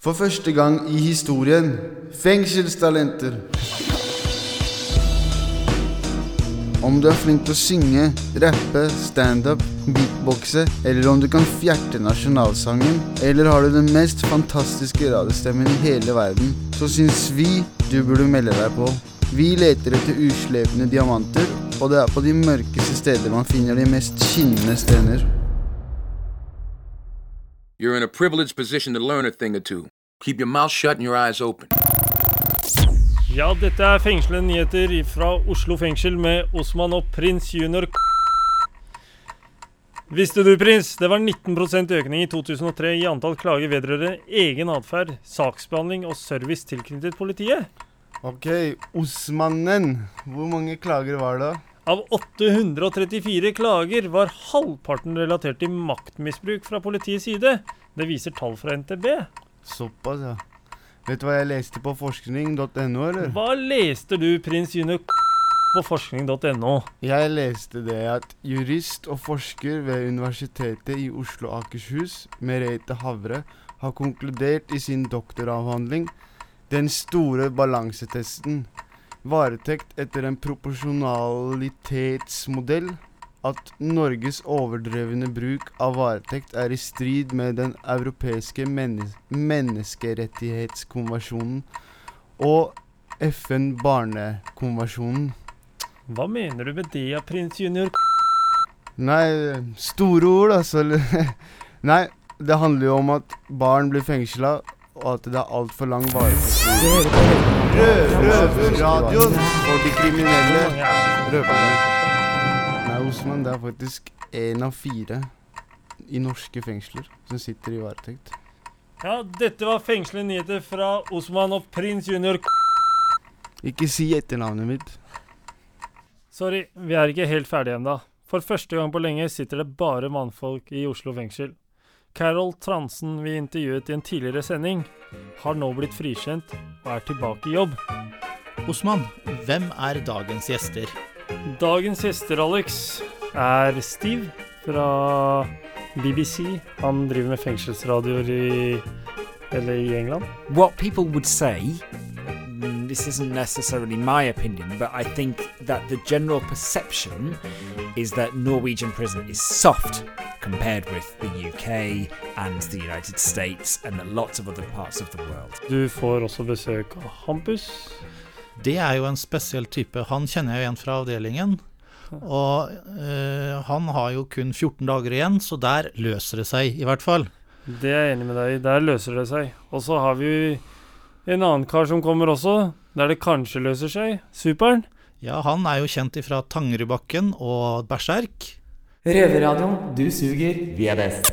For første gang i historien fengselstalenter. Om du er flink til å synge, rappe, standup, beatboxe, eller om du kan fjerte nasjonalsangen, eller har du den mest fantastiske radiostemmen i hele verden, så syns vi du burde melde deg på. Vi leter etter uslepne diamanter, og det er på de mørkeste steder man finner de mest skinnende stener. You're in a privileged position to learn a thing or two. Keep your mouth shut and your eyes open. Ja, dette er fengslende nyheter fra Oslo fengsel med Osman og prins junior. Visste du, prins, det var 19% økning i 2003 i antall klager vedrørende egen atferd, saksbehandling og service tilknyttet politiet? Ok, Osmannen. Hvor mange klager var det? Av 834 klager var halvparten relatert til maktmisbruk fra politiets side. Det viser tall fra NTB. Såpass, ja. Vet du hva jeg leste på forskning.no, eller? Hva leste du, prins Juno, på forskning.no? Jeg leste det at jurist og forsker ved Universitetet i Oslo og Akershus, Merete Havre, har konkludert i sin doktoravhandling den store balansetesten varetekt etter en proporsjonalitetsmodell at Norges overdrevne bruk av varetekt er i strid med den europeiske mennes menneskerettighetskonvensjonen og FN barnekonvensjonen. Hva mener du med det, ja, prins junior? Nei, store ord, altså. Nei, det handler jo om at barn blir fengsla, og at det er altfor lang varetekt. Røverradioen for de kriminelle røverne. Nei, Osman, det er faktisk én av fire i norske fengsler som sitter i varetekt. Ja, dette var fengslende nyheter fra Osman og prins junior. Ikke si etternavnet mitt. Sorry, vi er ikke helt ferdige ennå. For første gang på lenge sitter det bare mannfolk i Oslo fengsel. Carol Transen vi intervjuet i en tidligere sending, har nå blitt frikjent og er tilbake i jobb. Osman, hvem er dagens gjester? Dagens gjester, Alex, er Steve fra BBC. Han driver med fengselsradioer i Eller i England. what people would say this isn't necessarily my opinion but i think that the general perception is that norwegian prison is soft compared with the uk and the united states and lots of other parts of the world Du får også besøk av Hampus. Det er jo en spesiell type. Han kjenner jeg igjen fra avdelingen. Og øh, han har jo kun 14 dager igjen, så der løser det seg, i hvert fall. Det er jeg enig med deg i. Der løser det seg. Og så har vi en annen kar som kommer også, der det kanskje løser seg. Superen. Ja, han er jo kjent ifra Tangerudbakken og Berserk. Røverradioen, du suger, vi er best.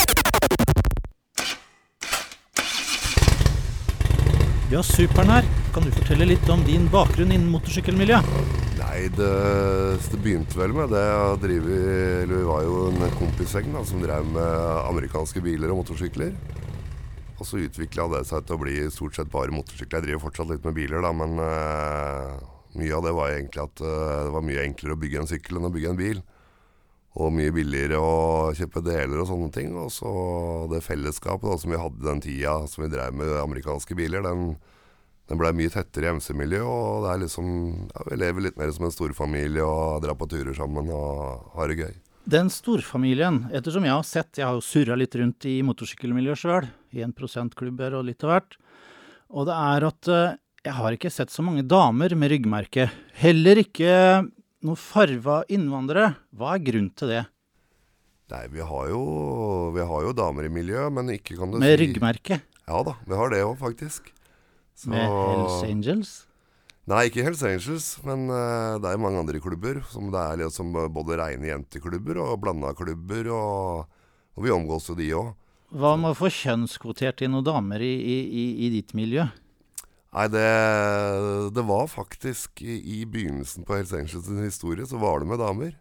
Vi har Superen her. Kan du fortelle litt om din bakgrunn innen motorsykkelmiljøet? Nei, det, det begynte vel med det. Jeg driver, eller Vi var jo en kompisgjeng som drev med amerikanske biler og motorsykler. Og så utvikla det seg til å bli stort sett bare motorsykler. Jeg driver fortsatt litt med biler, da, men uh, mye av det var egentlig at uh, det var mye enklere å bygge en sykkel enn å bygge en bil. Og mye billigere å kjøpe deler og sånne ting. Og så det fellesskapet da, som vi hadde den tida som vi drev med amerikanske biler, den, den blei mye tettere i MC-miljøet. Og det er liksom ja, Vi lever litt mer som en storfamilie og drar på turer sammen og har det gøy. Den storfamilien, ettersom jeg har sett, jeg har jo surra litt rundt i motorsykkelmiljøet sjøl, i en prosentklubber og litt av hvert, og det er at eh, jeg har ikke sett så mange damer med ryggmerke. Heller ikke noen farva innvandrere. Hva er grunnen til det? Nei, vi har jo, vi har jo damer i miljøet, men ikke kan du Med si ryggmerke? Ja da, vi har det òg, faktisk. Så- Med Hells Angels? Nei, ikke Hells Angels, men uh, det er mange andre klubber. Som det er liksom både reine jenteklubber og blanda klubber, og, og vi omgås jo de òg. Hva med å få kjønnskvotert inn noen damer i, i, i, i ditt miljø? Nei, det, det var faktisk i, i begynnelsen på Hells Angels historie, så var det med damer.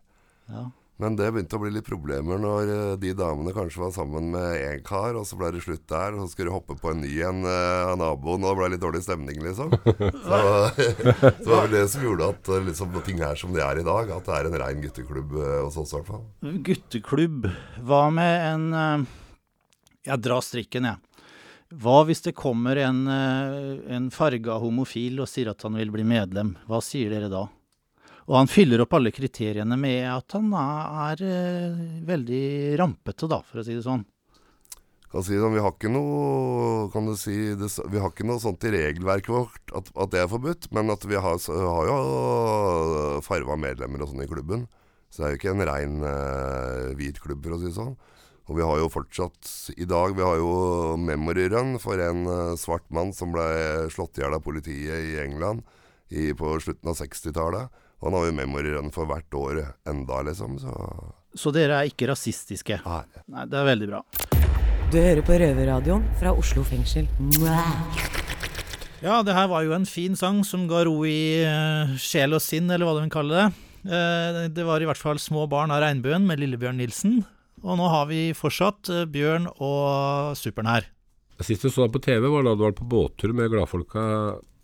Ja. Men det begynte å bli litt problemer når eh, de damene kanskje var sammen med én kar, og så ble det slutt der, og så skulle de hoppe på en ny en av uh, naboen, og det ble litt dårlig stemning, liksom. Så, så det var vel det som gjorde at eh, liksom, ting er som de er i dag. At det er en rein gutteklubb eh, hos oss, i hvert fall. Gutteklubb. Hva med en eh, Jeg drar strikken, jeg. Hva hvis det kommer en, eh, en farga homofil og sier at han vil bli medlem? Hva sier dere da? Og han fyller opp alle kriteriene med at han er, er eh, veldig rampete, da, for å si det sånn. Kan si sånn, vi har ikke noe kan du si, det, Vi har ikke noe sånt i regelverket vårt at, at det er forbudt, men at vi har, har jo farva medlemmer og sånn i klubben. Så det er jo ikke en rein eh, hvit klubb, for å si det sånn. Og vi har jo fortsatt i dag Vi har jo memory run for en eh, svart mann som ble slått i hjel av politiet i England i, på slutten av 60-tallet. Han har jo memory for hvert år enda, liksom. Så Så dere er ikke rasistiske? Nei. Nei, det er veldig bra. Du hører på Røverradioen fra Oslo fengsel. Ja, det her var jo en fin sang som ga ro i uh, sjel og sinn, eller hva du vil kalle det. Uh, det var i hvert fall 'Små barn av regnbuen' med Lillebjørn Nilsen. Og nå har vi fortsatt uh, Bjørn og Superen her. Sist du så deg på TV, var da du var på båttur med gladfolka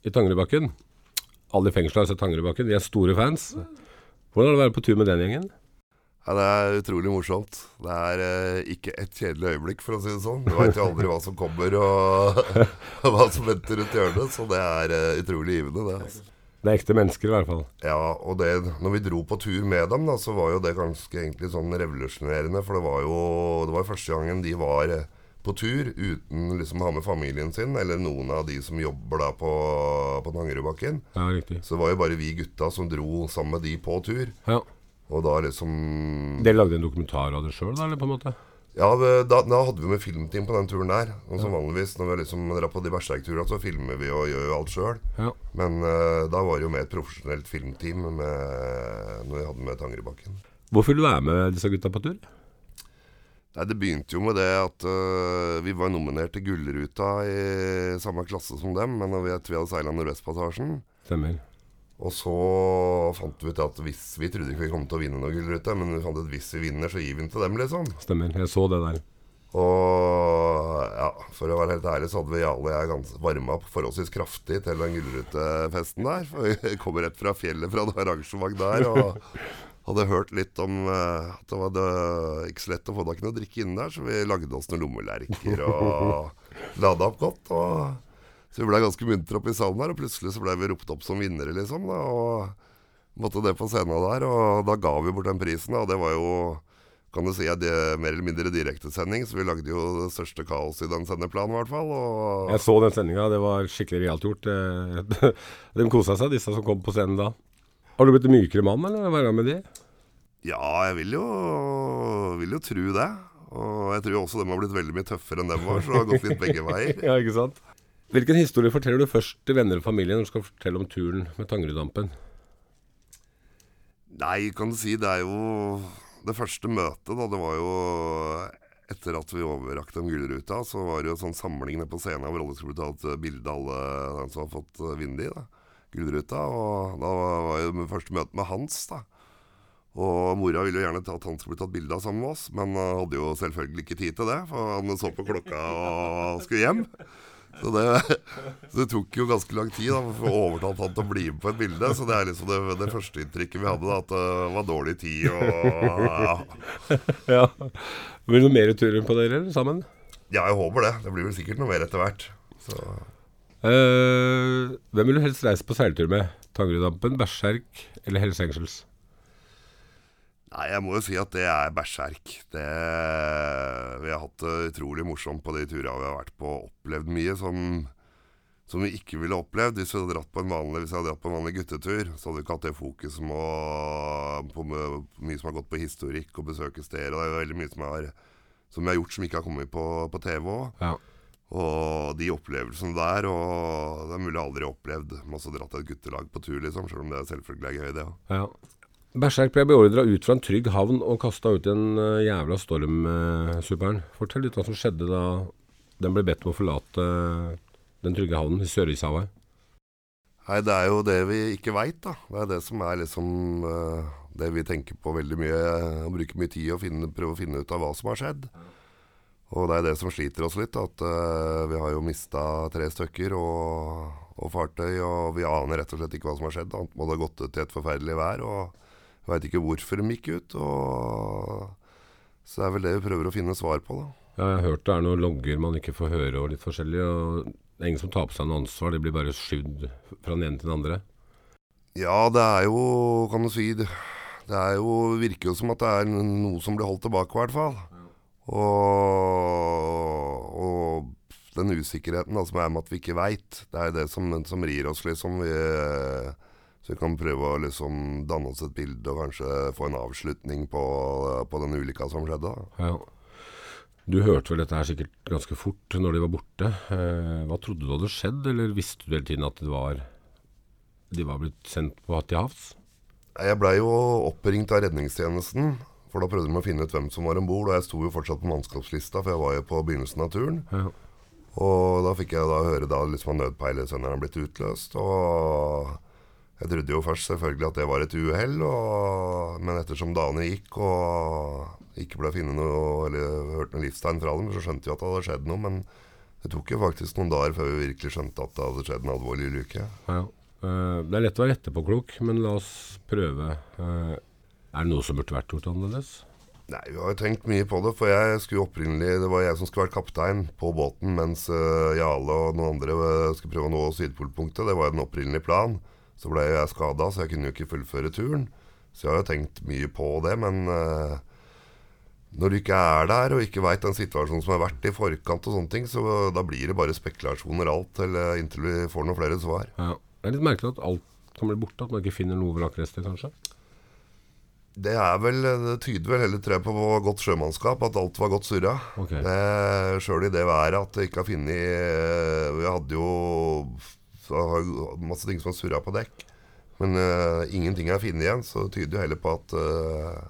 i Tangerudbakken. Alle i fengselet har sett Tangerudbakken, de er store fans. Hvordan er det å være på tur med den gjengen? Ja, Det er utrolig morsomt. Det er eh, ikke et kjedelig øyeblikk, for å si det sånn. Du veit jo aldri hva som kommer og hva som venter rundt hjørnet. Så det er eh, utrolig givende, det. altså. Det er ekte mennesker, i hvert fall. Ja, og det, når vi dro på tur med dem, da, så var jo det ganske egentlig sånn revolusjonerende. For det var jo det var første gangen de var eh, på tur uten liksom å ha med familien sin, eller noen av de som jobber da på, på Tangerudbakken. Ja, riktig. Så det var jo bare vi gutta som dro sammen med de på tur. Ja. Og da liksom Dere lagde en dokumentar av det sjøl, da, eller på en måte? Ja, da, da hadde vi med filmteam på den turen der. Og som vanligvis når vi liksom drar på de berserkturene, så filmer vi og gjør jo alt sjøl. Ja. Men uh, da var det jo med et profesjonelt filmteam med, når vi hadde med Tangerudbakken. Hvorfor vil du være med disse gutta på tur? Nei, Det begynte jo med det at uh, vi var nominert til Gullruta i samme klasse som dem, men vi, vi hadde seila Nordvestpassasjen. Stemmer. Og så fant vi ut at hvis Vi trodde ikke vi kom til å vinne noe Gullrute, men vi fant ut at hvis vi vinner, så gir vi den til dem, liksom. Stemmer. Jeg så det der. Og ja, for å være helt ærlig, så hadde vi alle jeg gans varma opp forholdsvis kraftig til den Gullrutefesten der. For vi kom rett fra fjellet fra det arrangement der. Og hadde hørt litt om uh, at det var det, ikke så lett å få tak i noe drikke inne der, så vi lagde oss noen lommelerker og lada opp godt. Og, så vi blei ganske muntre oppe i salen der, og plutselig så blei vi ropt opp som vinnere, liksom. Da, og måtte det på scenen der, og da ga vi bort den prisen, da, og det var jo kan du si at det er mer eller mindre direktesending, så vi lagde jo det største kaoset i den sendeplanen, i hvert fall. Jeg så den sendinga, det var skikkelig realt gjort. De kosa seg, disse som kom på scenen da. Har du blitt en mykere mann, eller? hva er det med de? ja, jeg vil jo, vil jo tro det. Og jeg tror også de har blitt veldig mye tøffere enn dem var, så det har gått litt begge veier. Ja, ikke sant? Hvilken historie forteller du først til venner og familie når du skal fortelle om turen med Tangerudampen? Nei, kan du si, det er jo det første møtet, da. Det var jo etter at vi overrakte dem Gullruta, så var det jo sånn samling nede på scenen hvor alle skulle ta et bilde av alle dem som har fått vinne i, da. Gullruta. Og da var jo det første møte med Hans, da. Og mora ville jo gjerne at han skulle bli tatt bilde av sammen med oss, men han hadde jo selvfølgelig ikke tid til det, for han så på klokka og skulle hjem. Så det, så det tok jo ganske lang tid da, for å overtale han til å bli med på et bilde. Så det er liksom det, det første inntrykket vi hadde, da, at det var dårlig tid og ja. Ja. Blir det noe mer turer på dere, sammen? ja, jeg håper det. Det blir vel sikkert noe mer etter hvert. Så Eh, hvem vil du helst reise på seiltur med? Tangerudampen, Berserk eller Hells Angels? Nei, jeg må jo si at det er berserk. Det, vi har hatt det utrolig morsomt på de turene vi har vært på. Opplevd mye som, som vi ikke ville opplevd hvis vi hadde dratt på en vanlig, hvis jeg hadde dratt på en vanlig guttetur. Så hadde vi ikke hatt det fokuset på, på mye som har gått på historikk og besøke steder. Og det er jo veldig mye som, er, som vi har gjort som ikke har kommet på, på TV òg. Ja. Og de opplevelsene der, og det er mulig jeg aldri har opplevd masse dratt et guttelag på tur, liksom. Selv om det er selvfølgelig er gøy, det òg. Ja. Berserk ble beordra ut fra en trygg havn og kasta ut i en eh, jævla storm, eh, Superen. Fortell litt hva som skjedde da den ble bedt om å forlate eh, den trygge havnen i Sørishavet. Nei, det er jo det vi ikke veit, da. Det er det som er liksom eh, det vi tenker på veldig mye. Og bruker mye tid og finne, prøve å finne ut av hva som har skjedd. Og det er det som sliter oss litt. At uh, vi har jo mista tre stykker og, og fartøy. Og vi aner rett og slett ikke hva som har skjedd. Annet må det ha gått ut i et forferdelig vær. Og veit ikke hvorfor de gikk ut. Og så det er vel det vi prøver å finne svar på, da. Jeg har hørt det er noen logger man ikke får høre og litt forskjellig. og Det er ingen som tar på seg noe ansvar, det blir bare skyvd fra den ene til den andre. Ja, det er jo, kan du si Det, det er jo, virker jo som at det er noe som blir holdt tilbake, i hvert fall. Og, og den usikkerheten da, som er med at vi ikke veit, det er det som, som rir oss, liksom. Vi, så vi kan prøve å liksom danne oss et bilde og kanskje få en avslutning på, på den ulykka som skjedde. da. Ja. Du hørte vel dette her sikkert ganske fort når de var borte. Eh, hva trodde du hadde skjedd, eller visste du hele tiden at det var, de var blitt sendt på til havs? Jeg blei jo oppringt av redningstjenesten, for da prøvde de å finne ut hvem som var om bord. Og jeg sto jo fortsatt på mannskapslista, for jeg var jo på begynnelsen av turen. Ja. Og da fikk jeg da høre da liksom at nødpeilesenderen blitt utløst. Og jeg trodde jo først selvfølgelig at det var et uhell, men ettersom dagene gikk og ikke ble funnet noe eller hørt noe livstegn fra dem, så skjønte vi at det hadde skjedd noe. Men det tok jo faktisk noen dager før vi virkelig skjønte at det hadde skjedd en alvorlig ulykke. Ja. ja. det er lett å være etterpåklok, men la oss prøve. Eh, er det noe som burde vært gjort annerledes? Nei, vi har jo tenkt mye på det, for jeg skulle opprinnelig Det var jeg som skulle vært kaptein på båten, mens uh, Jarle og noen andre eh, skulle prøve å nå Sydpolpunktet. Det var jo den opprinnelige planen. Så ble jeg skada, så jeg kunne jo ikke fullføre turen. Så jeg har jo tenkt mye på det, men uh, når du ikke er der og ikke veit den situasjonen som har vært i forkant, og sånne ting, så da blir det bare spekulasjoner alt eller inntil vi får noen flere svar. Ja. Det er litt merkelig at alt kan bli borte, at man ikke finner noe vrakrester, kanskje. Det er vel, det tyder vel heller tror jeg, på godt sjømannskap, at alt var godt surra. Okay. Eh, Sjøl i det været at det ikke har funnet eh, Vi hadde jo så masse ting som har surra på dekk. Men eh, ingenting er funnet igjen, så det tyder jo heller på at eh,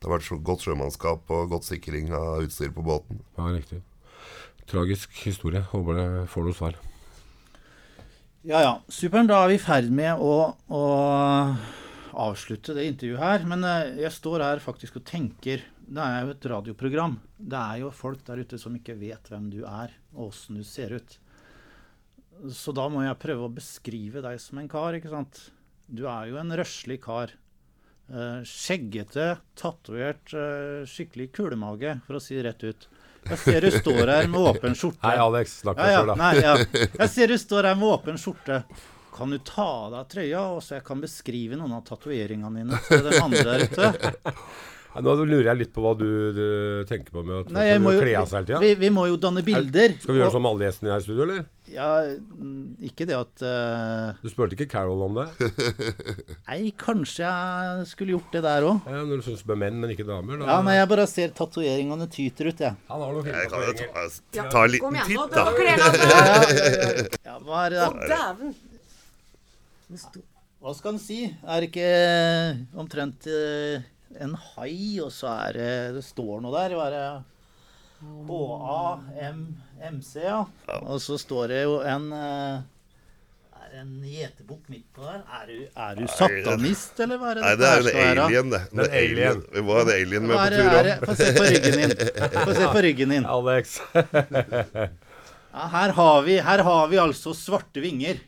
det har vært så godt sjømannskap og godt sikring av utstyr på båten. Ja, riktig. Tragisk historie. Håper det får noe svar. Ja ja, superen. Da er vi i ferd med å, å avslutte det intervjuet her. Men eh, jeg står her faktisk og tenker Det er jo et radioprogram. Det er jo folk der ute som ikke vet hvem du er, og åssen du ser ut. Så da må jeg prøve å beskrive deg som en kar, ikke sant. Du er jo en røslig kar. Eh, skjeggete, tatovert, eh, skikkelig kulemage, for å si det rett ut. Jeg ser du står her med åpen skjorte. Hei, Alex. Snakk med deg sjøl, da. nei, ja. Jeg ser du står her med åpen skjorte. Kan du ta av deg trøya, og så jeg kan beskrive noen av tatoveringene dine til de andre der ute? Ja, Nå lurer jeg litt på hva du, du tenker på med at Nei, må jo, kle av seg hele tida. vi, vi må jo danne bilder. Skal vi gjøre og- som alle gjestene her i studio, eller? Ja, mm, ikke det at uh, Du spurte ikke Carol om det? Nei, kanskje jeg skulle gjort det der òg. Ja, når du syns med menn, men ikke damer? Da. Ja, nei, jeg bare ser tatoveringene tyter ut, jeg. Han har noe Jeg kan jo ta, Ja, ta en liten titt, da. av deg. Ja, hva er det Å, dæven. Hva skal en si? Er det ikke omtrent eh, en hai, og så er det Det står noe der. Hva er det? HAMMC, ja. Og så står det jo en eh, Er det en gjetebukk midt på der? Er du, er du satanist, eller hva er det Nei, det er her en skal alien, det. Det er er alien. Vi må ha en alien med er, på tur om òg. Få se på ryggen din. Få se på ryggen din. Alex. Ja, her, har vi, her har vi altså svarte vinger.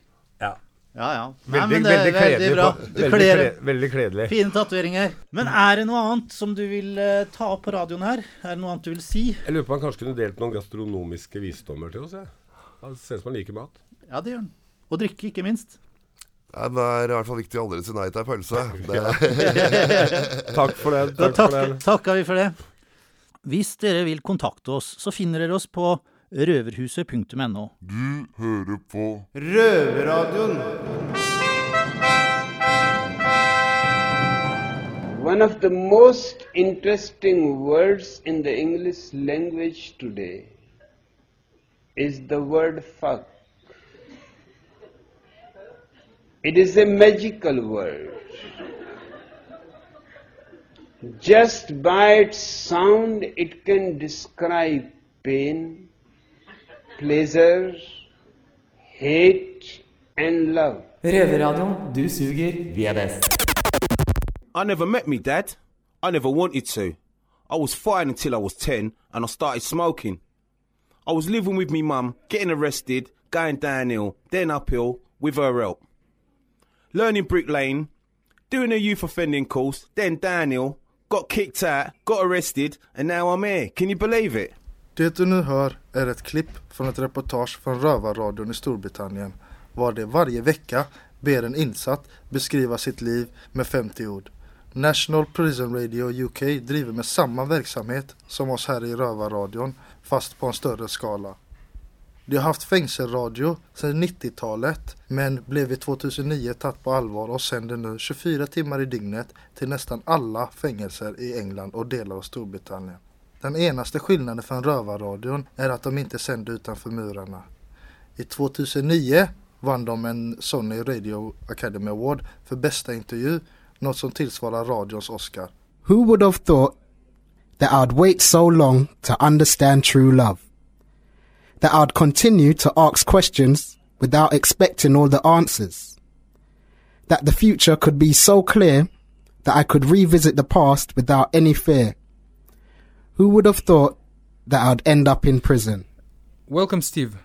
Ja. Ja. Nei, Veldig, men det er veldig veldig kledelig. bra. Du kler veldig kledelig. Fine tatoveringer. Men er det noe annet som du vil uh, ta opp på radioen her? Er det noe annet du vil si? Jeg lurer på om han kanskje kunne delt noen gastronomiske visdommer til oss. Jeg. Han ser ut som han liker mat. Ja, det gjør han. Og drikke, ikke minst. Nei, Det er i hvert fall viktig å aldri si nei til ei pølse. Det, Takk for det. Da Takk for det. takker vi for det. Hvis dere vil kontakte oss, så finner dere oss på røverhuset.no. du hører på Røverradioen. One of the most interesting words in the English language today is the word fuck. It is a magical word. Just by its sound, it can describe pain, pleasure, hate, and love. Røverradioen. Du suger, vi er best. I never met me dad. I never wanted to. I was fine until I was 10 and I started smoking. I was living with me mum, getting arrested, going downhill, then uphill with her help. Learning Brick Lane, doing a youth offending course, then downhill, got kicked out, got arrested, and now I'm here. Can you believe it? Det du nu hör är ett klipp från ett reportage från Rövarradion i Storbritannien var det varje vecka ber en insatt beskriva sitt liv med 50 ord. National Prison Radio UK driver med samma verksamhet som oss här i Rövarradion fast på en större skala. De har haft fängelserradio sedan 90-talet men blev i 2009 tatt på allvar och sänder nu 24 timmar i dygnet till nästan alla fängelser i England och delar av Storbritannien. Den eneste skillnaden från Rövarradion är att de inte sender utanför murarna. I 2009 vann de en Sony Radio Academy Award för bästa intervju, något som tillsvarar radions Oscar. Who would have thought that I'd wait so long to understand true love? That I'd continue to ask questions without expecting all the answers? That the future could be so clear that I could revisit the past without any fear? Who would have thought that I'd end up in prison? Welcome, Steve.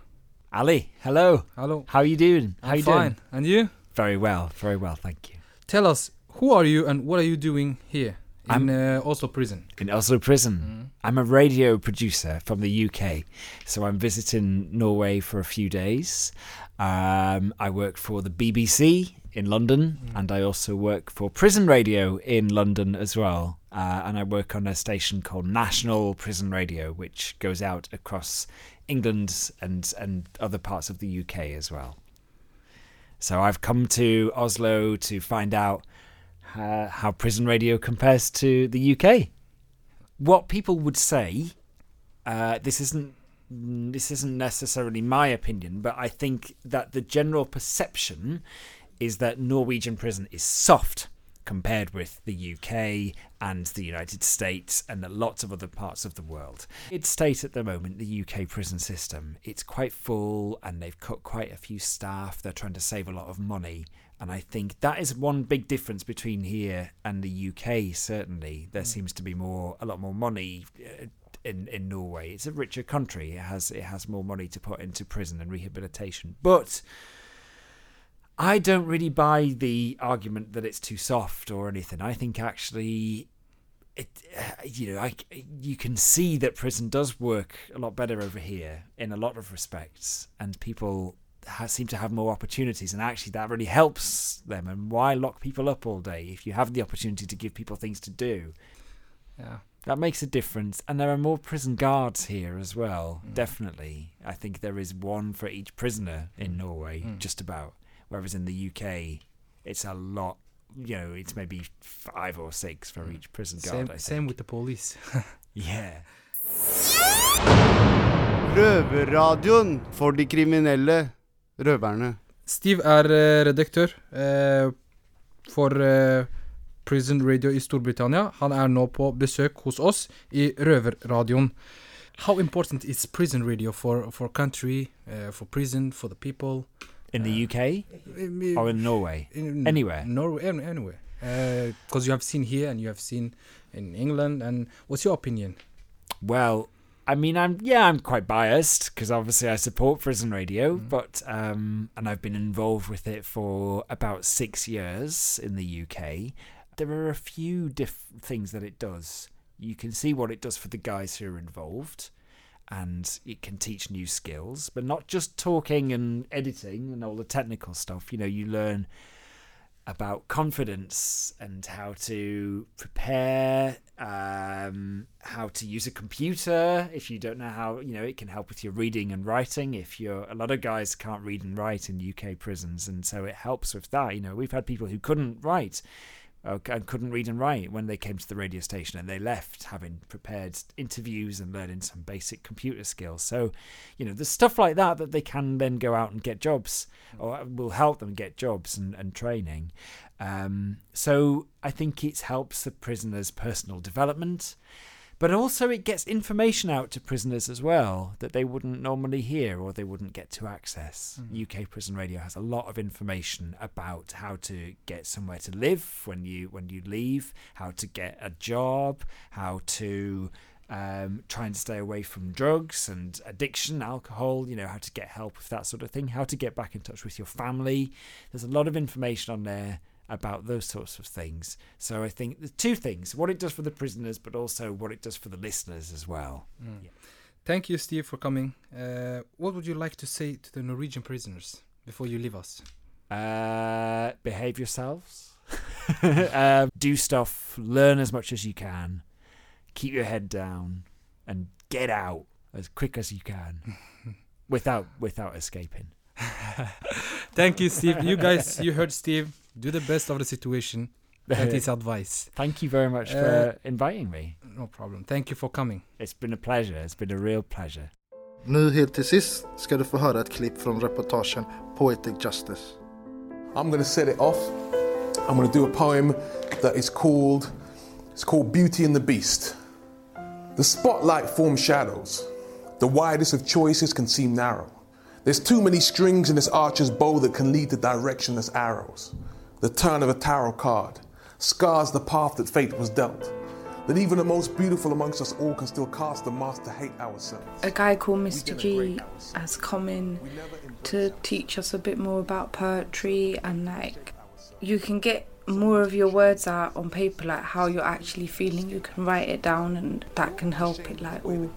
Ali, hello. Hello. How are you doing? How I'm you fine. doing? And you? Very well, very well, thank you. Tell us, who are you and what are you doing here in uh, Oslo prison? In Oslo prison. I'm a radio producer from the UK, so I'm visiting Norway for a few days. Um, I work for the BBC in London, and I also work for Prison Radio in London as well. Uh, and I work on a station called National Prison Radio, which goes out across England and and other parts of the UK as well. So I've come to Oslo to find out uh, how prison radio compares to the UK. What people would say, uh, this isn't this isn't necessarily my opinion, but I think that the general perception is that Norwegian prison is soft compared with the UK and the United States and lots of other parts of the world. It state at the moment the UK prison system. It's quite full and they've cut quite a few staff. They're trying to save a lot of money. And I think that is one big difference between here and the UK, certainly. There seems to be more a lot more money uh, in, in Norway. It's a richer country. It has it has more money to put into prison and rehabilitation. But I don't really buy the argument that it's too soft or anything. I think actually, it uh, you know, I you can see that prison does work a lot better over here in a lot of respects, and people ha- seem to have more opportunities, and actually that really helps them. And why lock people up all day if you have the opportunity to give people things to do? Yeah. That makes a difference. And there are more prison guards here as well, mm. definitely. I think there is one for each prisoner in mm. Norway, Mm. just about. Whereas in the UK, it's a lot, you know, it's maybe five or six for each prison guard. Same, I think. same with the police. Yeah. Røverradioen for de kriminelle røverne. Steve er eh, redaktør eh, for eh, Prison Radio i Storbritannia. Han er nå på besøk hos oss i Røverradioen. How important is prison radio for, for country, eh, for prison, for the people? In the UK? Uh, Or in Norway? In- Anywhere? Norway, any- anywhere. Because you have seen here and you have seen in England. And what's your opinion? Well, I mean, I'm yeah, I'm quite biased because obviously I support prison radio, Mm. but um, and I've been involved with it for about six years in the UK. There are a few different things that it does. You can see what it does for the guys who are involved, and it can teach new skills, but not just talking and editing and all the technical stuff. You know, you learn about confidence and how to prepare, um, how to use a computer. If you don't know how, you know, it can help with your reading and writing. If you're, a lot of guys can't read and write in UK prisons, and so it helps with that. You know, we've had people who couldn't write and couldn't read and write when they came to the radio station and they left having prepared interviews and learning some basic computer skills. So, you know, there's stuff like that that they can then go out and get jobs or will help them get jobs and, and training. Um, so I think it helps the prisoners' personal development. But also, it gets information out to prisoners as well that they wouldn't normally hear or they wouldn't get to access. UK Prison Radio has a lot of information about how to get somewhere to live when you when you leave, how to get a job, how to um, try and stay away from drugs and addiction, alcohol. You know how to get help with that sort of thing, how to get back in touch with your family. There's a lot of information on there about those sorts of things. So I think the two things: what it does for the prisoners, but also what it does for the listeners as well. Mm. Thank you, Steve, for coming. Uh, what would you like to say to the Norwegian prisoners before you leave us? Uh, behave yourselves. uh, do stuff. Learn as much as you can. Keep your head down, and get out as quick as you can, without without escaping. Thank you, Steve. You guys, you heard Steve. Do the best of the situation. That is advice. Thank you very much Uh, for inviting me. No problem. Thank you for coming. It's been a pleasure. It's been a real pleasure. Nu helt till sist ska du få höra ett klipp från reportagen Poetic Justice. I'm going to set it off. I'm going to do a poem that is called it's called Beauty and the Beast. The spotlight forms shadows. The widest of choices can seem narrow. There's too many strings in this archer's bow that can lead to directionless arrows. The turn of a tarot card scars the path that fate was dealt. That even the most beautiful amongst us all can still cast the mask to hate ourselves. A guy called Mr. G has come in to teach us a bit more about poetry and like you can get more of your words out on paper, like how you're actually feeling. You can write it down and that can help it like all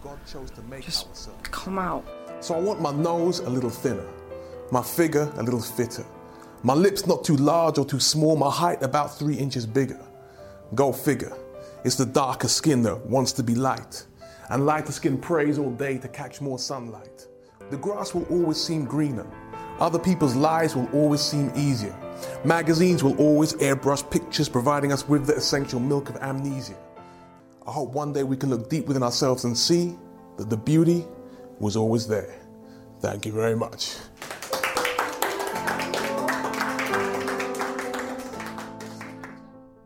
just come out. So I want my nose a little thinner, my figure a little fitter, my lips not too large or too small, my height about three inches bigger. Go figure. It's the darker skin that wants to be light, and lighter skin prays all day to catch more sunlight. The grass will always seem greener. Other people's lives will always seem easier. Magazines will always airbrush pictures, providing us with the essential milk of amnesia. I hope one day we can look deep within ourselves and see that the beauty was always there. Thank you very much.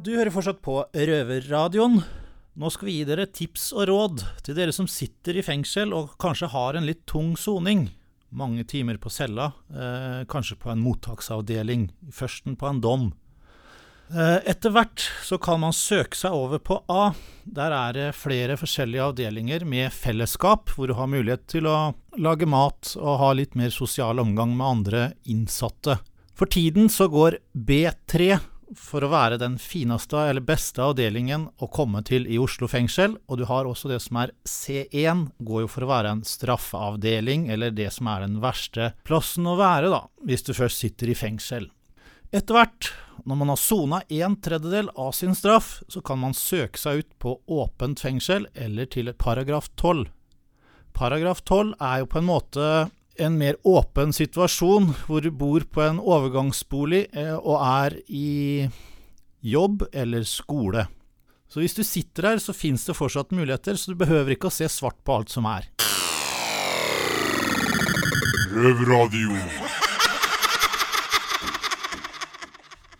Du hører fortsatt på Røverradioen. Nå skal vi gi dere tips og råd til dere som sitter i fengsel og kanskje har en litt tung soning. Mange timer på cella, eh, kanskje på en mottaksavdeling, førsten på en dom. Eh, etter hvert så kan man søke seg over på A. Der er det flere forskjellige avdelinger med fellesskap, hvor du har mulighet til å lage mat og ha litt mer sosial omgang med andre innsatte. For tiden så går B3 for å være den fineste eller beste avdelingen å komme til i Oslo fengsel, og du har også det som er C1, går jo for å være en straffeavdeling, eller det som er den verste plassen å være, da, hvis du først sitter i fengsel. Etter hvert, når man har sona en tredjedel av sin straff, så kan man søke seg ut på åpent fengsel eller til paragraf 12. Paragraf 12 er jo på en måte en mer åpen situasjon, hvor du bor på en overgangsbolig eh, og er i jobb eller skole. Så hvis du sitter her, så fins det fortsatt muligheter, så du behøver ikke å se svart på alt som er. Røverradio.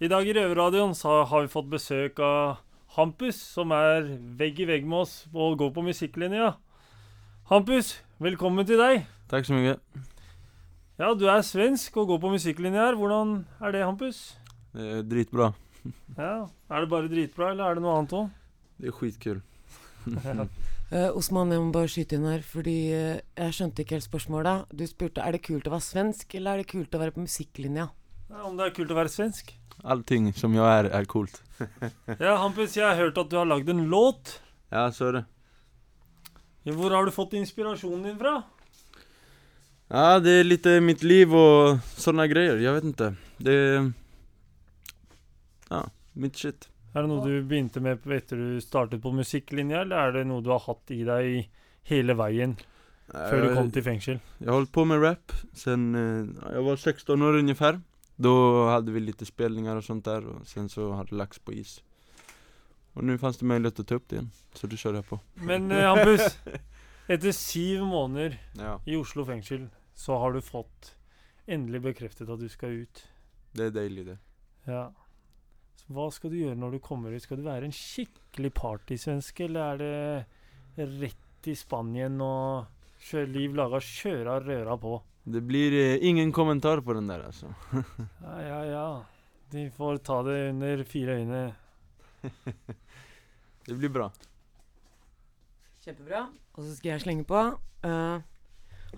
I dag i Røverradioen så har vi fått besøk av Hampus, som er vegg i vegg med oss og går på musikklinja. Hampus, velkommen til deg. Tack så mye. Ja, du er svensk og går på musikklinja her. Hvordan er det, Hampus? Det er dritbra. Ja, Er det bare dritbra, eller er det noe annet òg? Det er skitkul. Eh, Osman, jeg må bare skyte inn her, fordi uh, jeg skjønte ikke helt spørsmålet. Du spurte er det kult å være svensk, eller er det kult å være på musikklinja? Ja, om det er kult å være svensk? Allting som jeg er, er coolt. Ja, Hampus, jeg har hørt at du har lagd en låt. ja, så er det. Hvor har du fått inspirasjonen din fra? Ja, det är lite mitt liv och sådana grejer. Jag vet inte. Det. Ja, mitt shit. Er det noe du begynte med etter du startet på musikklinja, eller er det noe du har hatt i deg hele veien før du kom til fengsel? Jag har hållit på med rap sen jeg jag var 16 år ungefär. Då hade vi lite spelningar och sånt där och sen så hade det lagts på is. Och nu fanns det möjlighet att ta upp det igen, så det körde jag på. Men eh, Hampus, etter syv måneder Ja. i Oslo fengsel, så har du fått endelig bekreftet at du skal ut. Det er deilig, det. Ja. Så hva skal du gjøre når du kommer ut? Skal du være en skikkelig partysvenske, eller er det rett i Spanien og kjøre liv laga kjøra røra på? Det blir eh, ingen kommentar på den der, altså. Ja, ja, ja. De får ta det under fire øyne. det blir bra. Kjempebra. Og så skal jeg slenge på. Uh,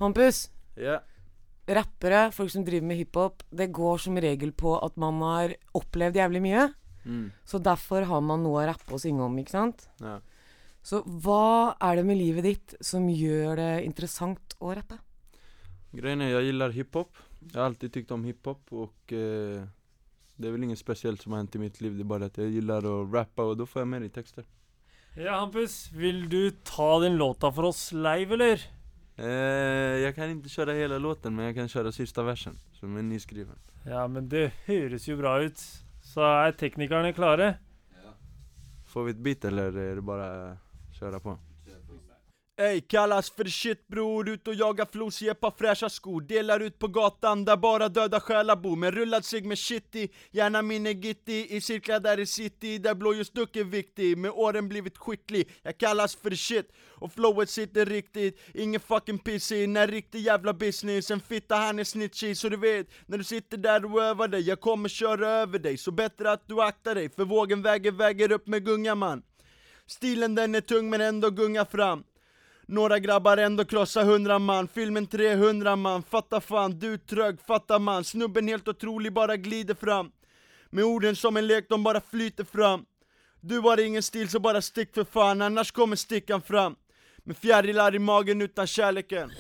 Hampus. Ja. Rappere, folk som driver med hiphop, det går som regel på at man har opplevd jævlig mye. Mm. Så derfor har man noe å rappe og synge om, ikke sant? Ja. Så hva er det med livet ditt som gjør det interessant å rappe? Grejen er, jeg liker hiphop. Jeg har alltid tykt om hiphop og eh, det er vel inget spesielt som har hendt i mitt liv. Det er bare at jeg liker å rappe, og da får jeg mer i tekster. Ja, Hampus, vil du ta den låta for oss live, eller? Eh, jag kan inte köra hela låten men jag kan köra sista versen som är nyskriven. Ja, men det høres jo bra ut. Så er teknikerne klare? Får vi ett bit eller är det bara att köra på? Ey, kallas för shit bror, ut och jagar flos i ett par fräscha skor. Delar ut på gatan där bara döda själar bor. Med rullad sig med shitty, gärna min är gitti I cirklar där i city, där blåljusduck är viktig Med åren blivit skicklig, jag kallas för shit. Och flowet sitter riktigt, ingen fucking pissig När riktig jävla business, en fitta han är snitchig. Så du vet, när du sitter där och övar dig. Jag kommer köra över dig, så bättre att du aktar dig. För vågen väger, väger upp med gunga man. Stilen den är tung men ändå gunga fram några grabbar ändå krossa 100 man, filmen 300 man. Fatta fan, du trög, fatta man. Snubben helt otrolig, bara glider fram. Med orden som en lek, de bara flyter fram. Du har ingen stil så bara stick för fan, annars kommer stickan fram. Med fjärilar i magen utan kärleken.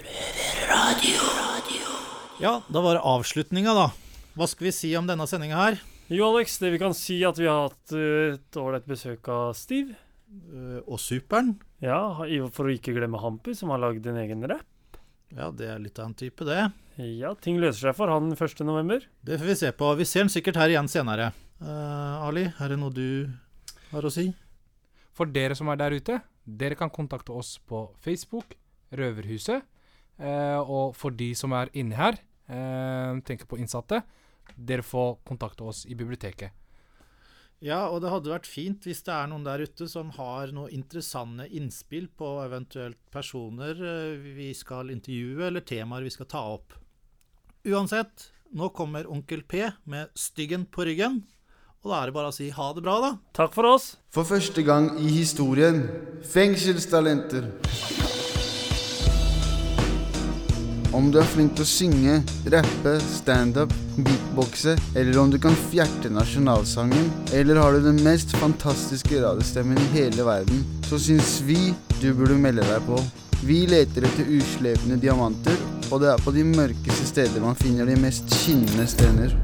Ja, da var det avslutninga, da. Hva skal vi si om denne sendinga her? Jo, Alex, det vi kan si at vi har hatt eh, et ålreit besøk av Steve. Eh, og Superen. Ja, for å ikke glemme Hampus, som har lagd en egen rapp. Ja, det er litt av en type, det. Ja, ting løser seg for han 1. november. Det får vi se på. Vi ser den sikkert her igjen senere. Uh, Ali, er det noe du har å si? For dere som er der ute, dere kan kontakte oss på Facebook, Røverhuset. Uh, og for de som er inne her, uh, tenker på innsatte, dere får kontakte oss i biblioteket. Ja, og det hadde vært fint hvis det er noen der ute som har noen interessante innspill på eventuelt personer eh, vi skal intervjue, eller temaer vi skal ta opp. Uansett, nå kommer Onkel P med Styggen på ryggen. Og da er det bare å si ha det bra, da. Takk for oss. For første gang i historien fengselstalenter. Om du er flink til å synge, rappe, standup, beatboxe, eller om du kan fjerte nasjonalsangen, eller har du den mest fantastiske radiostemmen i hele verden, så syns vi du burde melde deg på. Vi leter etter uslepne diamanter, og det er på de mørkeste steder man finner de mest skinnende strender.